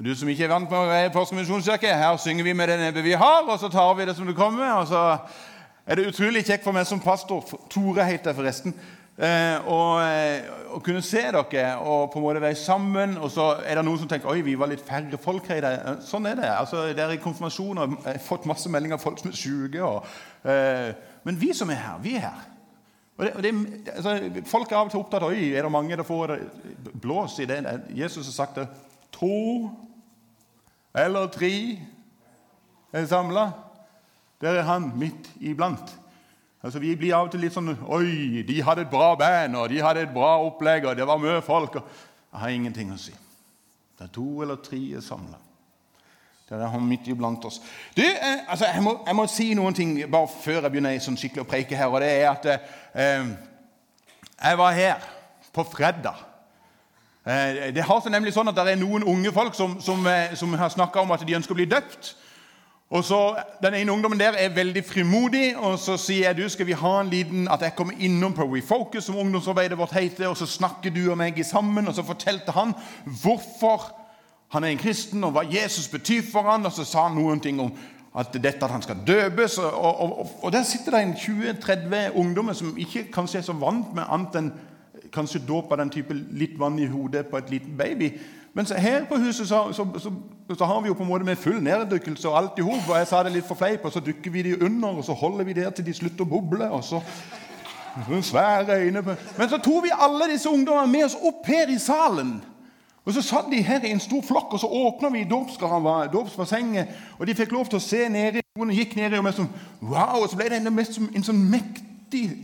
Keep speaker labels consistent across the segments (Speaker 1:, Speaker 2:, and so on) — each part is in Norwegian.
Speaker 1: Du som ikke er vant med i Påskemisjonskirke, her synger vi med det nebbet vi har, og så tar vi det som det kommer. og så er det utrolig kjekt for meg som pastor Tore heter forresten. Eh, eh, å kunne se dere og på en måte være sammen. Og så er det noen som tenker oi, vi var litt færre folk her i dag. Eh, sånn er det. altså Det er i konfirmasjoner. Jeg har fått masse meldinger av folk som er syke. Eh, men vi som er her, vi er her. Og det, og det, altså, folk er av og til opptatt av oi, er det mange der får blås i det. Jesus har sagt det. To eller tre er samla. Der er han midt iblant. Altså, Vi blir av og til litt sånn Oi, de hadde et bra band, og de hadde et bra opplegg, og det var mye folk. Jeg har ingenting å si. Det er to eller tre er samla. Det er han midt iblant oss. Du, eh, altså, jeg må, jeg må, si noen ting bare før jeg begynner sånn skikkelig å preike her. og det er at eh, Jeg var her på fredag. Eh, det har seg nemlig sånn at det er noen unge folk som, som, eh, som har snakka om at de ønsker å bli døpt. Og så, Den ene ungdommen der er veldig frimodig, og så sier jeg du, skal vi ha en liten, at jeg kommer innom på Refocus, som ungdomsarbeidet vårt heter, og så snakker du og meg sammen. Og så fortalte han hvorfor han er en kristen, og hva Jesus betyr for han, Og så sa han noen ting om at dette at han skal døpes. Og, og, og, og der sitter det en 20-30 ungdommer som ikke kanskje er så vant med annet enn kanskje dåp den type litt vann i hodet på et liten baby. Mens her på huset så, så, så, så, har vi jo på en måte med full neddykkelse og alt i hop. Og jeg sa det litt for fleip, og så dykker vi de under, og så holder vi der til de slutter å boble. og så... Svære øyne på. Men så tok vi alle disse ungdommene med oss opp her i salen. Og Så satt de her i en stor flokk, og så åpna vi dåpsbassenget. Og de fikk lov til å se ned i Noen gikk ned i og sånn, wow, og så ble det en, en sånn mektig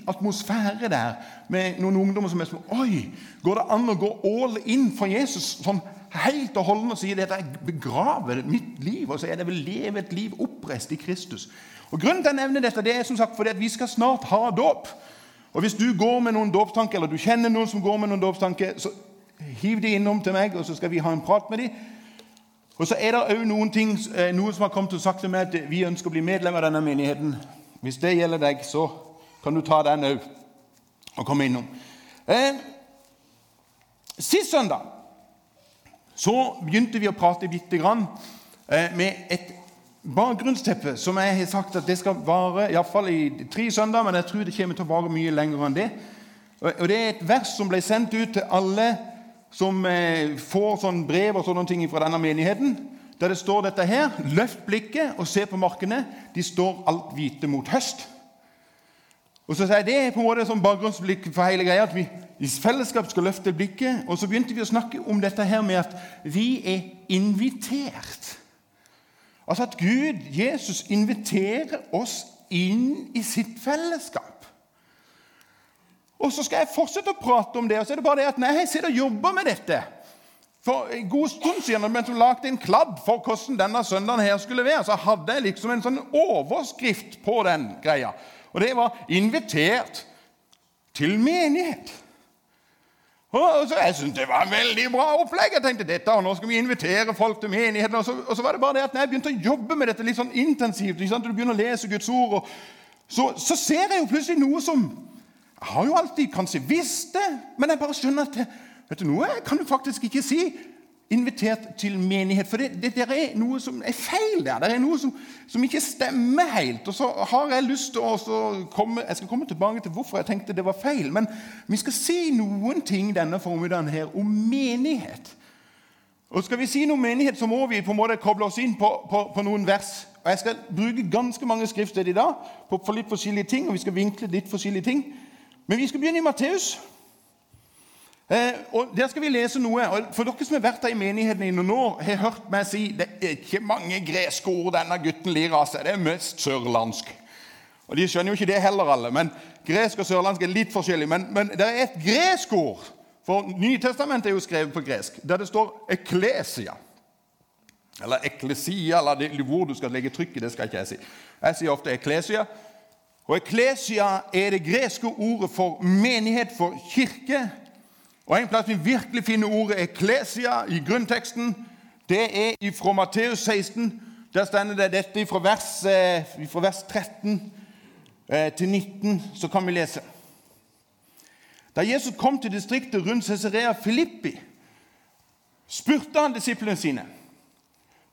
Speaker 1: atmosfære der med noen ungdommer som er sånn Oi, går det an å gå all in for Jesus? Sånn helt og holdent og si at jeg begraver mitt liv, og så er det vel leve et liv oppreist i Kristus. Og Grunnen til å nevne dette det er som sagt fordi at vi skal snart ha dåp. Og Hvis du går med noen dåpstanker, eller du kjenner noen som går med noen dåpstanker, så hiv de innom til meg, og så skal vi ha en prat med dem. Og så er det òg noen ting, eh, noen som har kommet og sagt til meg at vi ønsker å bli medlem av denne menigheten. Hvis det gjelder deg, så kan du ta den òg og komme innom. Eh, sist søndag så begynte vi å prate bitte grann eh, med et bakgrunnsteppe som jeg har sagt at det skal vare iallfall i tre søndager, men jeg tror det kommer til å vare mye lenger enn det. Og Det er et vers som ble sendt ut til alle som eh, får sånn brev og sånne ting fra denne menigheten, der det står dette her Løft blikket og se på markene. De står alt hvite mot høst. Og så sier jeg Det er på en måte som bakgrunnsblikk for hele greia. at vi i fellesskap skal løfte blikket. Og så begynte vi å snakke om dette her med at vi er invitert. Altså at Gud, Jesus, inviterer oss inn i sitt fellesskap. Og så skal jeg fortsette å prate om det. Og så er det bare det at når jeg sitter og jobber med dette For en god stund siden mens jeg lagde en kladd for hvordan denne søndagen her skulle være, så hadde jeg liksom en sånn overskrift på den greia. Og det var 'Invitert til menighet'. Og så Jeg syntes det var en veldig bra opplegg. Jeg tenkte dette, og nå skal vi invitere folk til menigheten. Og så, og så var det bare det at når jeg begynte å jobbe med dette litt sånn intensivt, du begynner å lese Guds ord, så, så, ser jeg jo plutselig noe som Jeg har jo alltid kanskje visst det, men jeg bare skjønner at vet du noe, jeg kan jo faktisk ikke si invitert til menighet. For det, det, det, er noe som er feil der. Det er noe som, som ikke stemmer helt. Og så har jeg lyst til å komme Jeg skal komme tilbake til hvorfor jeg tenkte det var feil. Men vi skal si noen ting denne formiddagen her om menighet. Og Skal vi si noe om menighet, så må vi på en måte koble oss inn på, på, på noen vers. Og Jeg skal bruke ganske mange skriftsteder i dag på litt forskjellige ting. og vi skal vinkle litt forskjellige ting. Men vi skal begynne i Matteus. Eh, og Der skal vi lese noe. og For dere som har vært der i menigheten i noen år, har hørt meg si det er ikke mange greske ord denne gutten lir av seg. Det er mest sørlandsk. Og De skjønner jo ikke det heller, alle. men Gresk og sørlandsk er litt forskjellig. Men, men det er et gresk ord. For Nytestamentet er jo skrevet på gresk, der det står 'eklesia'. Eller 'eklesia', eller det, hvor du skal legge trykket, det skal ikke jeg si. Jeg sier ofte 'eklesia'. Og 'eklesia' er det greske ordet for menighet, for kirke. Og En plass vi virkelig finner ordet 'eklesia' i grunnteksten, det er fra Matteus 16. Der stender det dette fra vers, eh, fra vers 13 eh, til 19. Så kan vi lese. Da Jesus kom til distriktet rundt Cesarea Filippi, spurte han disiplene sine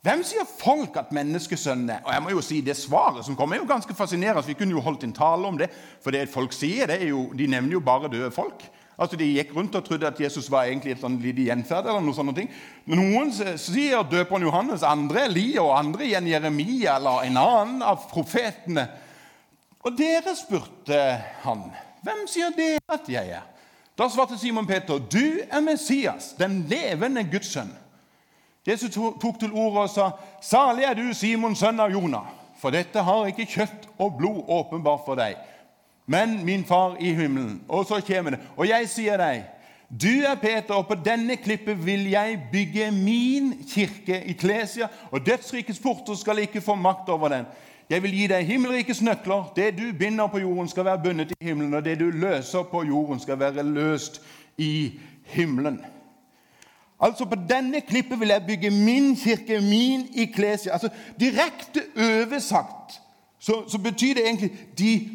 Speaker 1: Hvem sier folk at menneskesønnen er? Og jeg må jo si Det svaret som kommer, er jo ganske fascinerende. Vi kunne jo holdt en tale om det. For det folk sier, det jo, de nevner jo bare døde folk. Altså De gikk rundt og trodde at Jesus var egentlig et sånn lite gjenferd. eller noe sånne ting. Men Noen sier døperen Johannes, andre Elia, og andre igjen Jeremia eller en annen av profetene. Og dere spurte han, hvem sier dere at jeg er? Da svarte Simon Peter, du er Messias, den levende Guds sønn. Jesus tok til orde og sa, 'Salig er du, Simon, sønn av Jonah.' For dette har ikke kjøtt og blod åpenbart for deg, men min far i himmelen. Og så kommer det. Og jeg sier deg, du er Peter, og på denne klippet vil jeg bygge min kirke i Klesia, og dødsrikets porter skal ikke få makt over den. Jeg vil gi deg himmelrikets nøkler. Det du binder på jorden, skal være bundet i himmelen, og det du løser på jorden, skal være løst i himmelen. Altså På denne klippet vil jeg bygge min kirke, min Iklesia. Altså Direkte oversagt så, så, betyr det egentlig 'de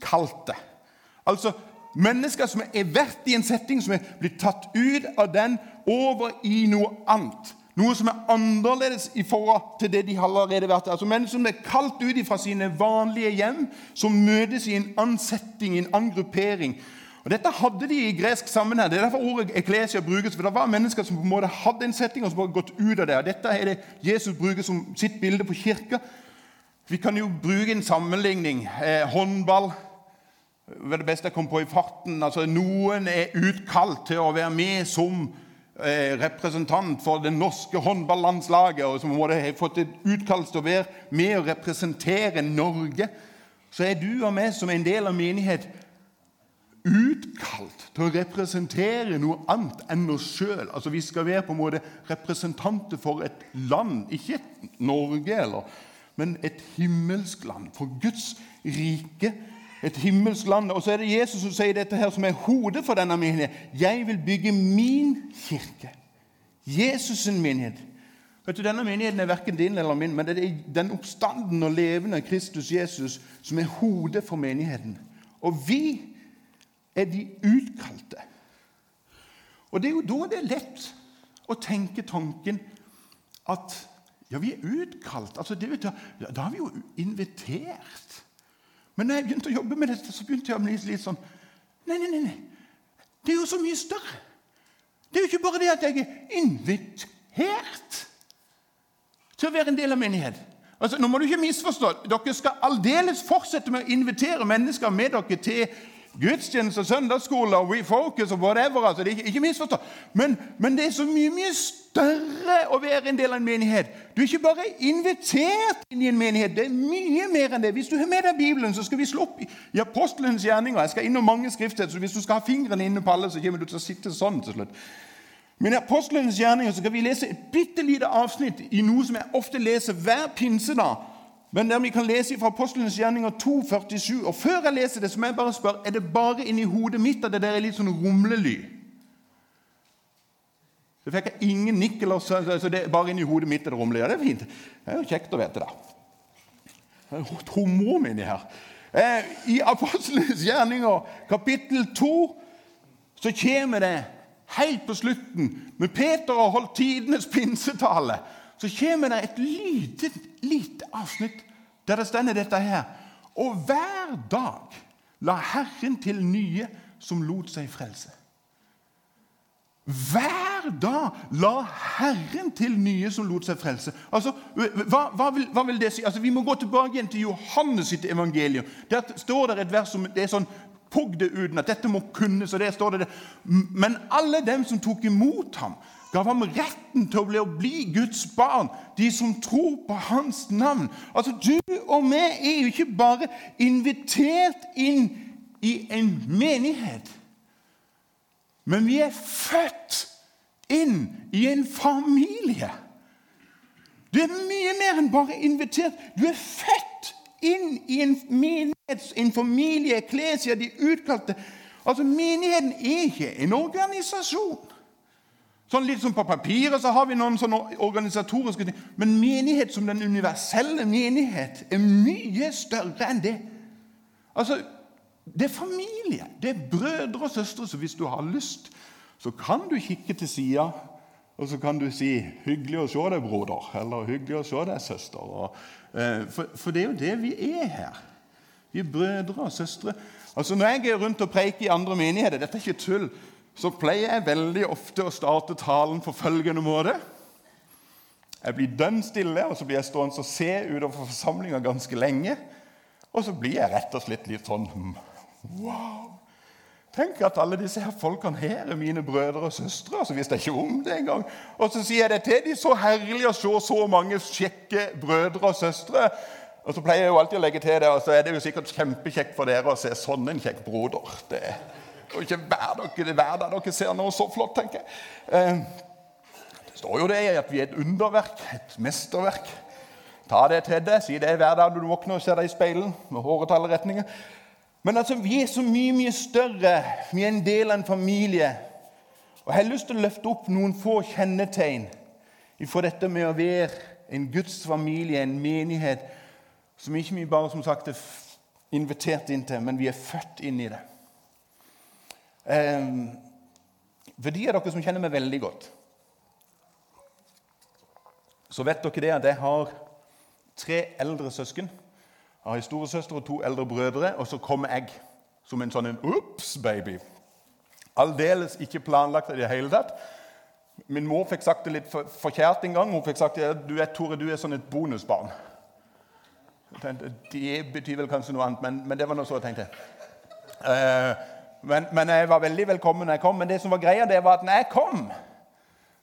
Speaker 1: utkalte'. Altså mennesker som er vært i en setting som er blitt tatt ut av den, over i noe annet. Noe som er annerledes i forhold til det de har allerede vært. Altså Mennesker som er kalt ut fra sine vanlige hjem, som møtes i en ansetting, en angruppering. Og Dette hadde de i gresk sammenheng. Det er derfor ordet eklesia brukes. for Det var mennesker som på en måte hadde en setting og som bare gått ut av det. Og Dette er det Jesus bruker som sitt bilde på kirka. Vi kan jo bruke en sammenligning. Eh, håndball det var det beste jeg kom på i farten. Altså, Noen er utkalt til å være med som eh, representant for det norske håndballandslaget. og som har fått et utkast til å være med og representere Norge. Så er du og meg som en del av menighet utkalt til å representere noe annet enn oss sjøl. Altså, vi skal være på en måte representanter for et land, ikke Norge, eller, men et himmelsk land. For Guds rike. Et himmelsk land. Og så er det Jesus som sier dette her, som er hodet for denne menigheten. Jeg vil bygge min kirke. Jesus' sin menighet. Vet du, Denne menigheten er verken din eller min, men det er den oppstanden og levende Kristus Jesus som er hodet for menigheten. Og vi er de utkalte. Og Det er jo da det er lett å tenke tanken at ja, vi er utkalt. Altså, det, da, da har vi jo invitert. Men når jeg begynte å jobbe med dette, så begynte jeg å bli litt sånn Nei, nei, nei. Det er jo så mye større. Det er jo ikke bare det at jeg er invitert til å være en del av menighet. Altså, nå må du ikke misforstå. Dere skal aldeles fortsette med å invitere mennesker med dere til gudstjeneste, søndagsskole og refocus og whatever. altså det er Ikke, ikke. Men, men, det er så mye mye større å være en del av en menighet. Du er ikke bare invitert inn i en menighet. Det er mye mer enn det. Hvis du har med deg Bibelen, så skal vi slå opp i apostelens gjerninger. Jeg skal innom mange skrifter, så hvis du skal ha fingrene inne på alle, så kommer du til å sitte sånn til slutt. Men i apostelens gjerninger så skal vi lese et bitte lite avsnitt i noe som jeg ofte leser hver pinsedag men der vi kan lese fra Apostlenes gjerninger 2,47. Og Før jeg leser det, så må jeg bare spørre er det bare inni hodet mitt at det der er litt sånn rumlelyd. Så fikk jeg ingen nikk, eller så, så det er bare inni hodet mitt er det rumler. Ja, det er fint. Det er jo kjekt å vite, da. Trommer inni her. Eh, I Apostlenes gjerninger, kapittel 2, så kommer det helt på slutten, med Peter har holdt tidenes pinsetale, så kommer det et lite lite avsnitt der det stender dette her. Og hver dag la Herren til nye som lot seg frelse. Hver dag la Herren til nye som lot seg frelse. Altså, hva, hva, vil, hva vil, det si? Altså, vi må gå tilbake igjen til Johannes sitt evangelium. Der står det et vers som det er sånn Pugg uten at dette må kunne, så det står det. Men alle dem som tok imot ham, gav ham retten til å bli, å bli Guds barn, de som tror på hans navn. Altså, Du og vi er jo ikke bare invitert inn i en menighet, men vi er født inn i en familie. Du er mye mer enn bare invitert. Du er født inn i en menighet, en familie, eklesia, de utkalte. Altså, Menigheten er ikke en organisasjon. Sånn Litt som på papiret så har vi noen sånne organisatoriske ting. Men menighet som den universelle menighet er mye større enn det. Altså, Det er familie. Det er brødre og søstre. Så hvis du har lyst, så kan du kikke til sida. Og så kan du si 'hyggelig å se deg, broder', eller 'hyggelig å se deg, søster'. Eh, for, det er jo det vi er her. Vi er brødre og søstre. Altså Når jeg er rundt og preiker i andre menigheter, dette er ikke tull, så pleier jeg veldig ofte å starte talen på følgende måte. Jeg blir dønn stille, og så blir jeg stående og se utover forsamlinga ganske lenge. Og så blir jeg rett og slett litt sånn hmm, Wow! Tenk at alle disse her folkene her er mine brødre og søstre. altså visste jeg ikke om det engang. Og så sier jeg det til de, så herlig å se så mange kjekke brødre og søstre. Og så pleier jeg jo alltid å legge til det, og så er det jo sikkert kjempekjekt for dere å se sånn en kjekk broder. Det er jo ikke hver dere, det hver dag dere ser noe så flott, tenker jeg. Eh, det står jo det at vi er et underverk, et mesterverk. Ta det til deg, si det hver dag du våkner og ser deg i speilet med håret til alle retninger. Men altså, vi er så mye mye større. Vi er en del av en familie. Og Jeg har lyst til å løfte opp noen få kjennetegn for dette med å være en Guds familie, en menighet, som ikke vi bare som sagt er invitert inn til, men vi er født inn i det. Um, for de av dere som kjenner meg veldig godt, så vet dere det at jeg har tre eldre søsken. Jeg har en storesøster og to eldre brødre, og så kommer jeg som en sånn en ups, baby. Aldeles ikke planlagt i det hele tatt. Min mor fikk sagt det litt forkjært en gang. Hun fikk sagt at du er, Tore, du er sånn et bonusbarn. Det betyr vel kanskje noe annet, men, men det var noe så jeg tenkte. Uh, men, men, jeg var veldig velkommen når jeg kom. Men det som var greia, det var at når jeg kom,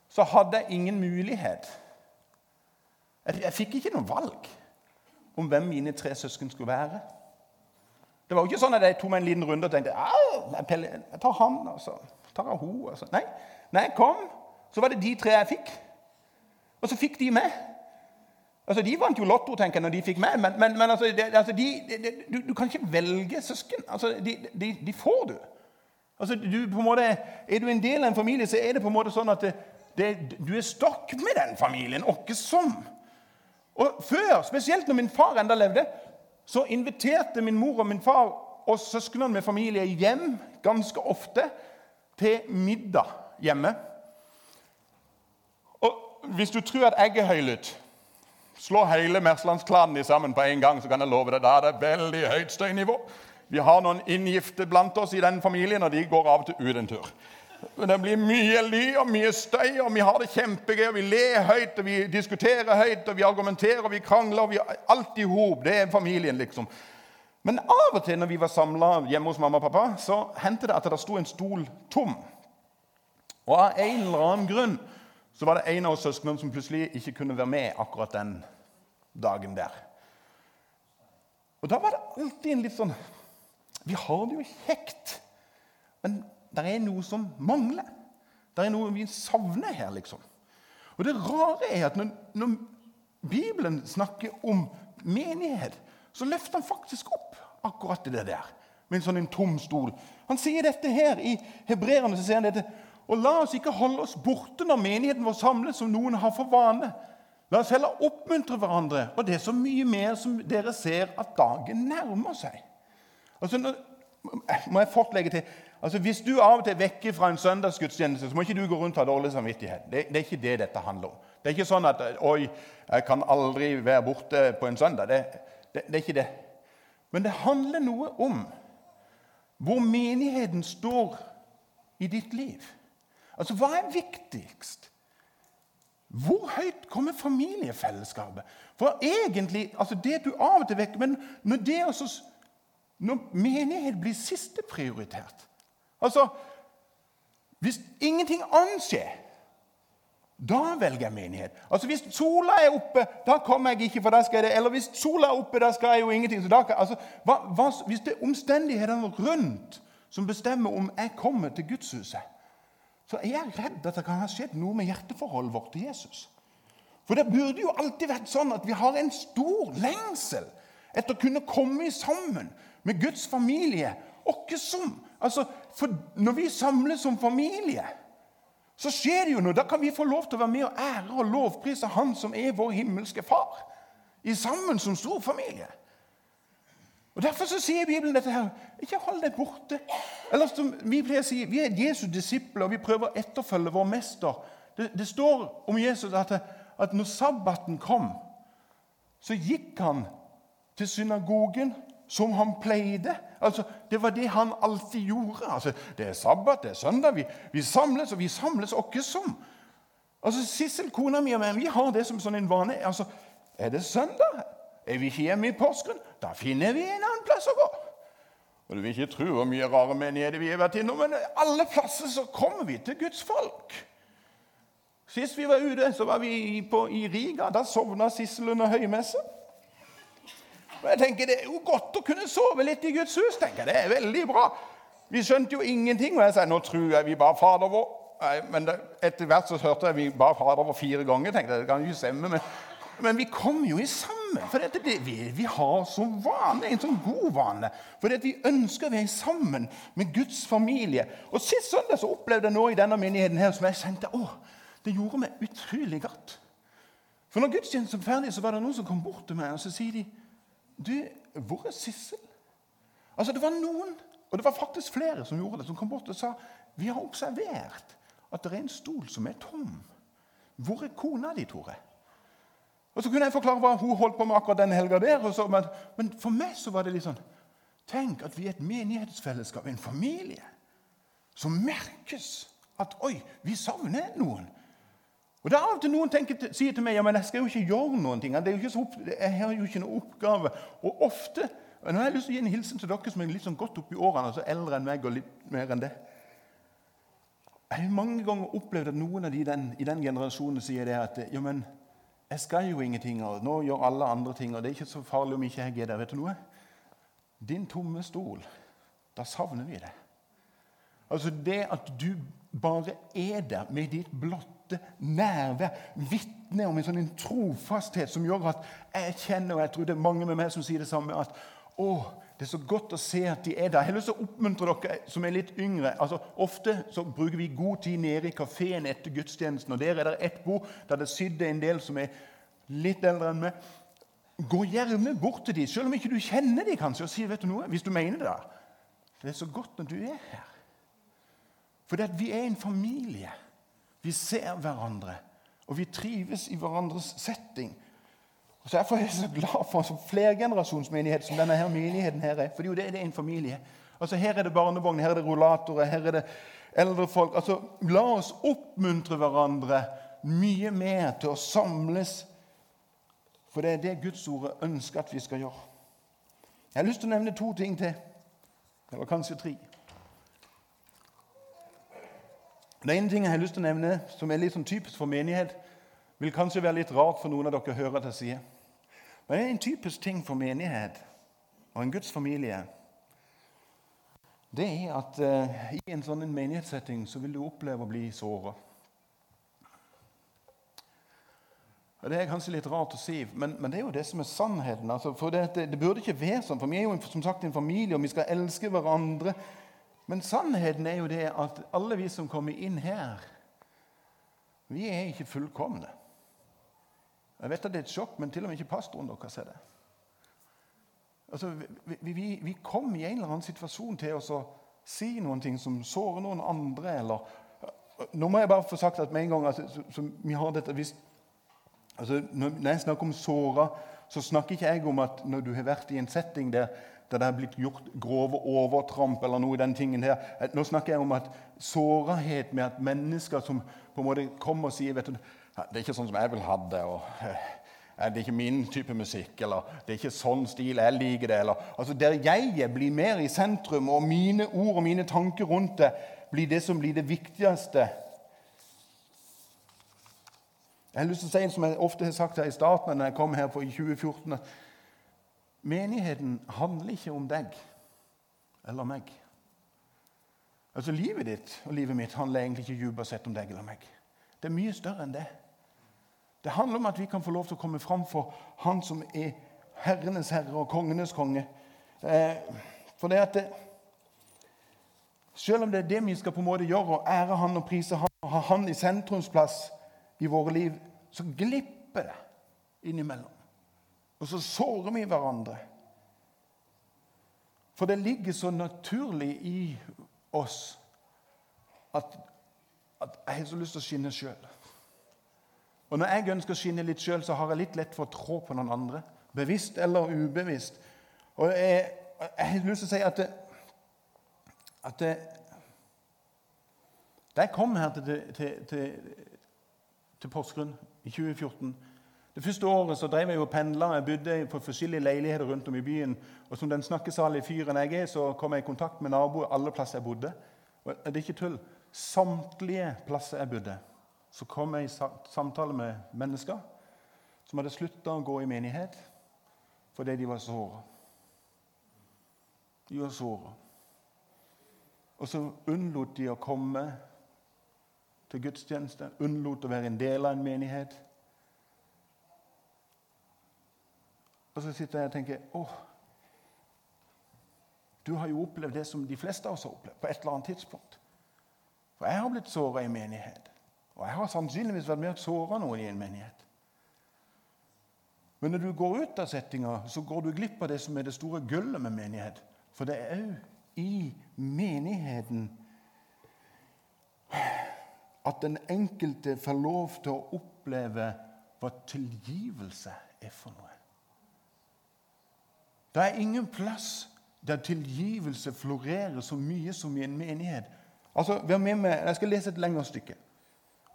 Speaker 1: så hadde jeg ingen mulighet. Jeg, jeg fikk ikke noe valg om hvem mine tre søsken skulle være. Det var jo ikke sånn at jeg tok meg en liten runde og tenkte jeg tar han og så tar jeg hun. Nei, når jeg kom, så var det de tre jeg fikk. Og så fikk de meg. Altså, De vant jo Lotto tenker jeg, når de fikk meg, men, men, men altså, det, altså de, de, du, du, kan ikke velge søsken. Altså, de, de får du. Altså, du, på en måte, Er du en del av en familie, så er det på en måte sånn at det, du er stokk med den familien. Åkke som. Og Før, spesielt når min far enda levde, så inviterte min mor og min far og søsknene med familie hjem ganske ofte til middag hjemme. Og Hvis du tror at jeg er høylytt, slå hele Merslandsklanen sammen på en gang, så kan jeg love deg, da er det veldig høyt støynivå. Vi har noen inngifte blant oss i den familien, og de går av og til ut en tur. Det blir mye ly og mye støy, og vi har det kjempegøy. og Vi ler høyt, og vi diskuterer høyt, og vi argumenterer og vi krangler. og vi Alt i hop. Det er familien, liksom. Men av og til når vi var samla hjemme hos mamma og pappa, så hendte det at det sto en stol tom. Og av en eller annen grunn så var det en av oss søsknene som plutselig ikke kunne være med akkurat den dagen der. Og da var det alltid en litt sånn Vi har det jo kjekt. Men det er noe som mangler. Det er noe vi savner her, liksom. Og det rare er at når, når Bibelen snakker om menighet, så løfter han faktisk opp akkurat det der med en sånn en tom stol. Han sier dette her i Hebreerne. så sier han dette, Og la oss ikke holde oss borte når menigheten vår samles, som noen har for vane. La oss heller oppmuntre hverandre, og det er så mye mer som dere ser at dagen nærmer seg. Altså, nå må jeg fort legge til Altså, Hvis du av og til vekker fra en søndagsgudstjeneste, så må ikke du gå rundt og ha dårlig samvittighet. Det, det, er ikke det dette handler om. Det er ikke sånn at oi, jeg kan aldri være borte på en søndag. Det, det, det er ikke det. Men det handler noe om hvor menigheten står i ditt liv. Altså, Hva er viktigst? Hvor høyt kommer familiefellesskapet? For egentlig, altså det du av og til vekker Men når, det også, når menighet blir sisteprioritert Altså, Hvis ingenting annet skjer, da velger jeg menighet. Altså Hvis sola er oppe, da kommer jeg ikke, for da skal jeg det. Eller hvis sola er oppe, da skal jeg jo ingenting. Så da altså, hva, hva, hvis det er omstendighetene rundt som bestemmer om jeg kommer til gudshuset, så er jeg redd at det kan ha skjedd noe med hjerteforholdet vårt til Jesus. For det burde jo alltid vært sånn at vi har en stor lengsel etter å kunne komme sammen med Guds familie. Som Altså, Når vi samles som familie, så skjer det jo noe. Da kan vi få lov til å være med og ære og lovprise Han som er vår himmelske far. I sammen som stor familie. Og Derfor så sier Bibelen dette her. Ikke hold deg borte. Eller som vi pleier å si, vi er Jesu disipler, og vi prøver å etterfølge vår mester. Det, det står om Jesus at, at når sabbaten kom, så gikk han til synagogen som han pleide. Altså, Det var det han alltid gjorde. Altså, Det er sabbat, det er søndag, vi, vi samles, og vi samles åkke som. Altså, Sissel, kona mi og meg, vi har det som sånn en vane. Altså, Er det søndag? Er vi ikke hjemme i Porsgrunn? Da finner vi en annen plass å gå. Og Du vil ikke tro hvor mye rare menigheter vi har vært innom, men alle plasser så kommer vi til Guds folk. Sist vi var ute, så var vi på, i Riga. Da sovna Sissel under høymesse. Og jeg tenker Det er jo godt å kunne sove litt i Guds hus. tenker jeg. Det er veldig bra. Vi skjønte jo ingenting. Og jeg sa nå tror jeg vi ba Fader vår. Men det, etter hvert så hørte jeg vi ba Fader vår fire ganger. tenkte jeg, det kan jo stemme, men, men vi kom jo i sammen. For det, vi, vi, har som vane, en sånn god vane. For vi ønsker å være sammen med Guds familie. Og Sist søndag så opplevde jeg noe i denne menigheten her som jeg kjente å, det gjorde meg utrolig godt. For når gudstjenesten var ferdig, så var det noen som kom bort til meg og så sier de, du, hvor er Sissel? Altså, Det var noen, og det var faktisk flere som gjorde det, som kom bort og sa vi har observert at det er en stol som er tom. Hvor er kona di, Tore? Og Så kunne jeg forklare hva hun holdt på med akkurat den helga der. Så, men, men, for meg så var det litt sånn Tenk at vi er et menighetsfellesskap, en familie, som merkes at Oi, vi savner noen. Og da av og til Noen tenker, sier til meg ja, men jeg skal jo ikke gjøre noen ting. Så, jeg har jo ikke noen oppgave. Og ofte, og Nå har jeg lyst til å gi en hilsen til dere som er litt sånn godt oppi årene, altså eldre enn meg og litt mer enn det. Jeg har mange ganger opplevd at noen av de den, i den generasjonen sier det at ja, men jeg skal jo ingenting, og nå gjør alle andre ting, og det er ikke så farlig om ikke jeg er der. Vet du noe? Din tomme stol, da savner vi det. Altså det at du bare er der med ditt blotte nærvær, vitner om en sånn trofasthet som gjør at jeg kjenner, og jeg tror det er mange med meg som sier det samme, at å, det er så godt å se at de er der. Jeg har lyst til å oppmuntre dere som er litt yngre. Altså, ofte så bruker vi god tid nede i kafeen etter gudstjenesten. og Der er det ett bord der det sitter en del som er litt eldre enn meg. Gå gjerne bort til dem, selv om ikke du kjenner dem, kanskje, og si vet du noe, hvis du mener det. Det er så godt når du er her. For vi er en familie. Vi ser hverandre, og vi trives i hverandres setting. Og Derfor er så glad for en flergenerasjonsmenighet som denne her menigheten her er. For det er jo det, en familie. Altså Her er det barnevogn, her er det rullatorer, her er det eldre folk. Altså, La oss oppmuntre hverandre mye mer til å samles. For det er det Guds ord ønsker at vi skal gjøre. Jeg har lyst til å nevne to ting til. Eller kanskje tre. Det ene ting jeg har lyst til å nevne, som er litt sånn typisk for menighet, vil kanskje være litt rart for noen av dere å høre at jeg sier. Men det er en typisk ting for menighet og en Guds familie. Det er at uh, i en sånn menighetssetting så vil du oppleve å bli såra. Det er kanskje litt rart å si, men, men det er jo det som er sannheten. Altså, for det, det, det, burde ikke være sånn, for vi er jo som sagt en familie, og vi skal elske hverandre. Men sannheten er jo det at alle vi som kommer inn her, vi er ikke fullkomne. Jeg vet at det er et sjokk, men til og med ikke pastoren deres er det. Altså, vi, vi, vi kom i en eller annen situasjon til å si noen ting som sårer noen andre. eller... Nå må jeg bare få sagt at med en gang altså, så, så vi har dette, hvis, altså, Når jeg snakker om såra, så snakker ikke jeg om at når du har vært i en setting der der det er blitt gjort grove overtramp eller noe i den tingen her. Nå snakker jeg om at sårahet med at mennesker som på en måte kommer og sier vet du, Det er ikke sånn som jeg vil ha det. og eh, det er ikke min type musikk, eller det er ikke sånn stil jeg liker det. Eller, altså Der jeg blir mer i sentrum, og mine ord og mine tanker rundt det blir det som blir det viktigste. Jeg har lyst til å si, som jeg ofte har sagt her i starten når jeg kom her på i 2014 at Menigheten handler ikke om deg eller meg. Altså Livet ditt og livet mitt handler egentlig ikke dypere sett om deg eller meg. Det er mye større enn det. Det handler om at vi kan få lov til å komme fram for Han som er herrenes herre og kongenes konge. Eh, for det at det, Selv om det er det vi skal på en måte gjøre, og ære Han og prise Han og ha Han i sentrumsplass i våre liv, så glipper det innimellom. Og så sårer vi hverandre. For det ligger så naturlig i oss at, at jeg har så lyst til å skinne sjøl. Og når jeg ønsker å skinne litt sjøl, så har jeg litt lett for å trå på noen andre. Bevisst eller ubevisst. Og jeg, jeg har lyst til å si at, det, at det, Da jeg kom her til, til, til, til Porsgrunn i 2014 Det første året så drev jeg og pendla. Jeg bodde på forskjellige leiligheter rundt om i byen. Og som den snakkesalige fyren jeg er, så kom jeg i kontakt med naboer alle plasser jeg bodde. Og det er ikke tull. Samtlige plasser jeg bodde, så kom jeg i samtale med mennesker som hadde slutta å gå i menighet fordi de var såra. De var såra. Og så unnlot de å komme til gudstjeneste, unnlot å være en del av en menighet. Og så sitter jeg og tenker åh, du har jo opplevd det som de fleste av oss har opplevd på et eller annet tidspunkt. For jeg har blitt såra i menighet. Og jeg har sannsynligvis vært med og såra noen i en menighet. Men når du går ut av settinga, så går du glipp av det som er det store gullet med menighet. For det er òg i menigheten at den enkelte får lov til å oppleve hva tilgivelse er for noe. Det er ingen plass der tilgivelse florerer så mye som i en menighet. Altså, vær med meg, Jeg skal lese et lengre stykke.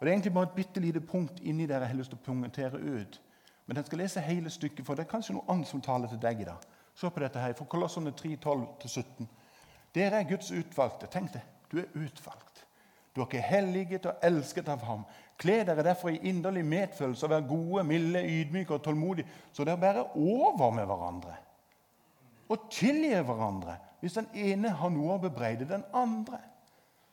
Speaker 1: Og Det er egentlig bare et bitte lite punkt inni der jeg har lyst til å punktere ut. Men jeg skal lese hele stykket, for det er kanskje noe annet som taler til deg i dag. Se på dette her, fra Kolossene 3, 12-17. Dere er Guds utvalgte. Tenk det. Du er utvalgt. Du er helliget og elsket av ham. Kle dere derfor i inderlig medfølelse og vær gode, milde, ydmyke og tålmodige, så dere bærer over med hverandre. Og tilgir hverandre hvis den ene har noe å bebreide den andre.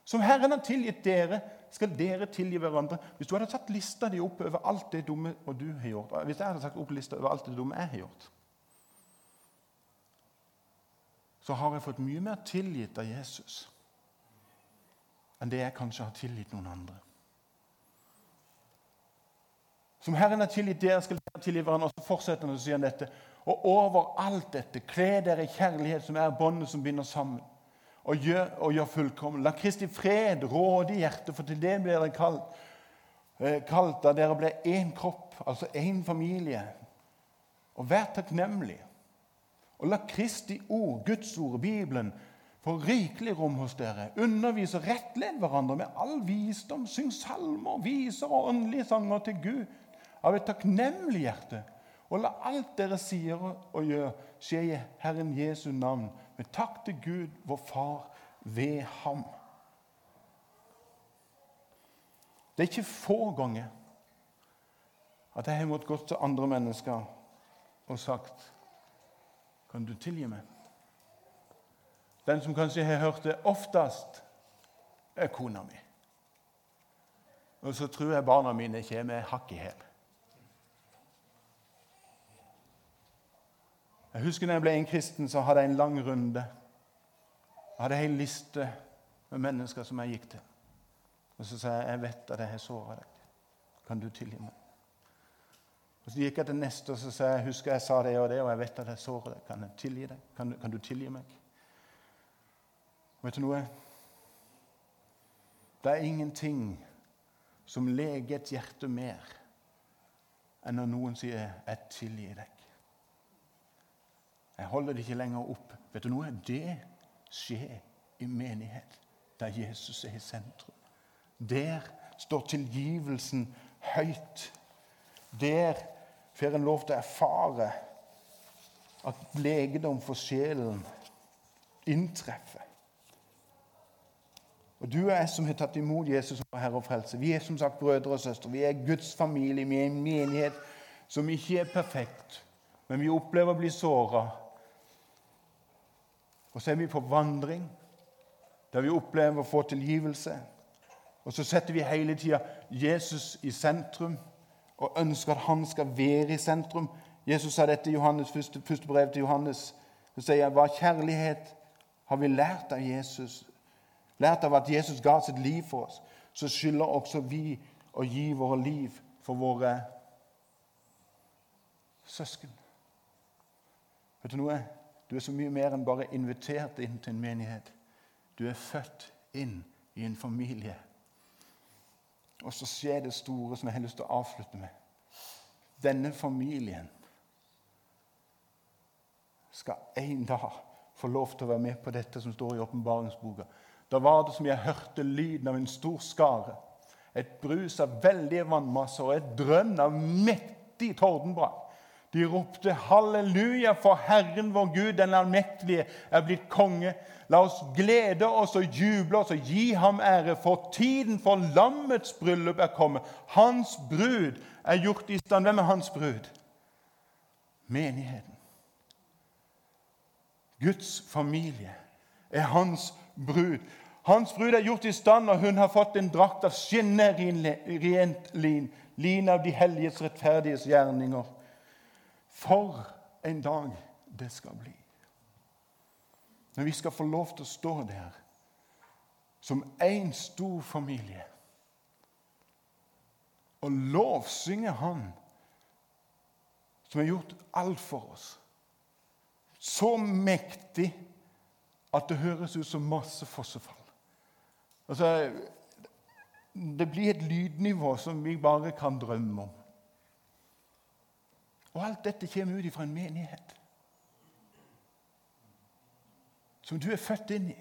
Speaker 1: Som Herren har tilgitt dere, skal dere tilgi hverandre. Hvis du hadde tatt lista di opp over alt det dumme og du har gjort, hvis jeg hadde tatt opp lista over alt det dumme jeg har gjort, så har jeg fått mye mer tilgitt av Jesus enn det jeg kanskje har tilgitt noen andre. Som Herren har tilgitt dere, skal dere tilgi hverandre. Og så fortsetter han sier han dette. Og over alt dette, kle dere i kjærlighet, som er båndet som binder sammen og gjør, og gjør fullkommen. La Kristi fred råde i hjertet, for til det blir dere kalt, eh, kalt da dere ble én kropp, altså én familie. Og vær takknemlig. Og la Kristi ord, Guds ord, Bibelen, få rikelig rom hos dere. Undervis og rettled hverandre med all visdom. Syng salmer, viser og åndelige sanger til Gud av et takknemlig hjerte. Og la alt dere sier og gjør, skje i Herren Jesu navn men takk til Gud, vår Far, ved ham. Det er ikke få ganger at jeg har måttet gå til andre mennesker og sagt Kan du tilgi meg? Den som kanskje har hørt det oftest, er kona mi. Og så tror jeg barna mine kommer hakk i hæl. Jeg husker da jeg ble en kristen, så hadde jeg en lang runde. Jeg hadde en liste med mennesker som jeg gikk til. Og så sa jeg jeg vet at jeg har såra deg. Kan du tilgi meg? Og Så gikk jeg til neste og så sa jeg husker jeg sa det og det, og jeg vet at jeg såra deg. Kan jeg tilgi deg? Kan, kan du tilgi meg? Vet du noe? Det er ingenting som leger et hjerte mer enn når noen sier 'jeg tilgir deg'. Jeg holder det ikke lenger opp. Vet du noe? Det skjer i menighet, der Jesus er i sentrum. Der står tilgivelsen høyt. Der får en lov til å erfare at legedom for sjelen inntreffer. Og Du og jeg som har tatt imot Jesus som Herre og Frelse, vi er som sagt brødre og søstre. Vi er Guds familie. Vi er en menighet som ikke er perfekt, men vi opplever å bli såra. Og så er vi på vandring, der vi opplever å få tilgivelse. Og så setter vi hele tida Jesus i sentrum og ønsker at han skal være i sentrum. Jesus sa dette i Johannes, første, første brev til Johannes. Så sier han, Hva kjærlighet har vi lært av Jesus? Lært av at Jesus ga sitt liv for oss. Så skylder også vi å gi våre liv for våre søsken. Vet du noe? Du er så mye mer enn bare invitert inn til en menighet. Du er født inn i en familie. Og så skjer det store som jeg har lyst til å avslutte med. Denne familien skal en dag få lov til å være med på dette som står i åpenbaringsboka. Da var det som jeg hørte lyden av en stor skare. Et brus av veldige vannmasser og et drønn av mektig tordenbrak. De ropte 'Halleluja, for Herren vår Gud, den allmektige, er blitt konge'. La oss glede oss og juble oss og gi ham ære, for tiden for lammets bryllup er kommet. Hans brud er gjort i stand. Hvem er hans brud? Menigheten. Guds familie er hans brud. Hans brud er gjort i stand, og hun har fått en drakt av skinnerent lin, lin av de helliges rettferdiges gjerninger. For en dag det skal bli. Når vi skal få lov til å stå der som én stor familie og lovsynge Han som har gjort alt for oss. Så mektig at det høres ut som masse fossefall. Altså, det blir et lydnivå som vi bare kan drømme om. Og alt dette kommer ut fra en menighet som du er født inn i.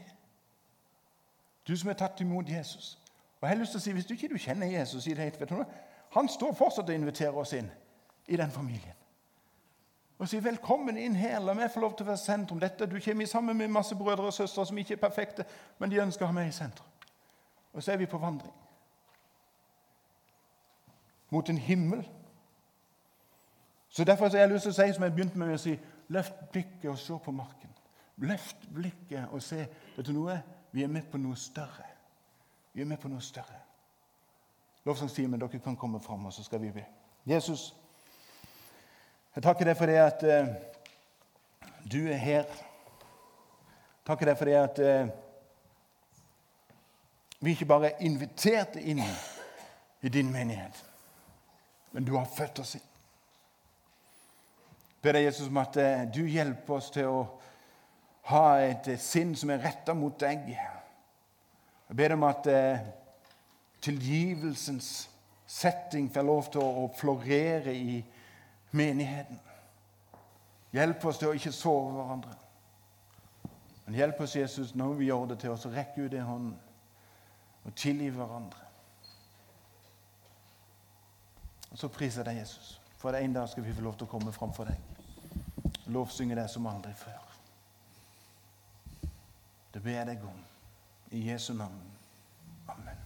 Speaker 1: Du som er tatt imot Jesus. Og jeg har lyst til å si, Hvis du ikke du kjenner Jesus i det, vet du, Han står fortsatt og inviterer oss inn i den familien. Og sier 'velkommen inn her', la meg få lov til å være sentrum. Dette, Du kommer sammen med masse brødre og søstre som ikke er perfekte, men de ønsker å ha meg i sentrum. Og så er vi på vandring mot en himmel. Så Derfor har jeg lyst til å si som jeg begynte med å si, løft blikket og se på marken. Løft blikket og se. Vet du noe? Vi er med på noe større. Vi er med på noe større. Lovsangstimen, dere kan komme fram, og så skal vi be. Jesus, jeg takker deg for det at uh, du er her. Takker deg for det at uh, vi ikke bare er invitert inn i din menighet, men du har født oss inn. Ber deg, Jesus, om at uh, du hjelper oss til å ha et sinn som er retta mot deg. Jeg ber deg om at eh, tilgivelsens setting får lov til å florere i menigheten. Hjelp oss til å ikke sove hverandre. Men hjelp oss, Jesus, når vi gjør det til oss, å rekke ut i hånden og tilgi hverandre. Og Så priser jeg deg, Jesus, for en dag skal vi få lov til å komme framfor deg lovsynge deg som aldri før. Det ber jeg deg om. I Jesu navn. Amen.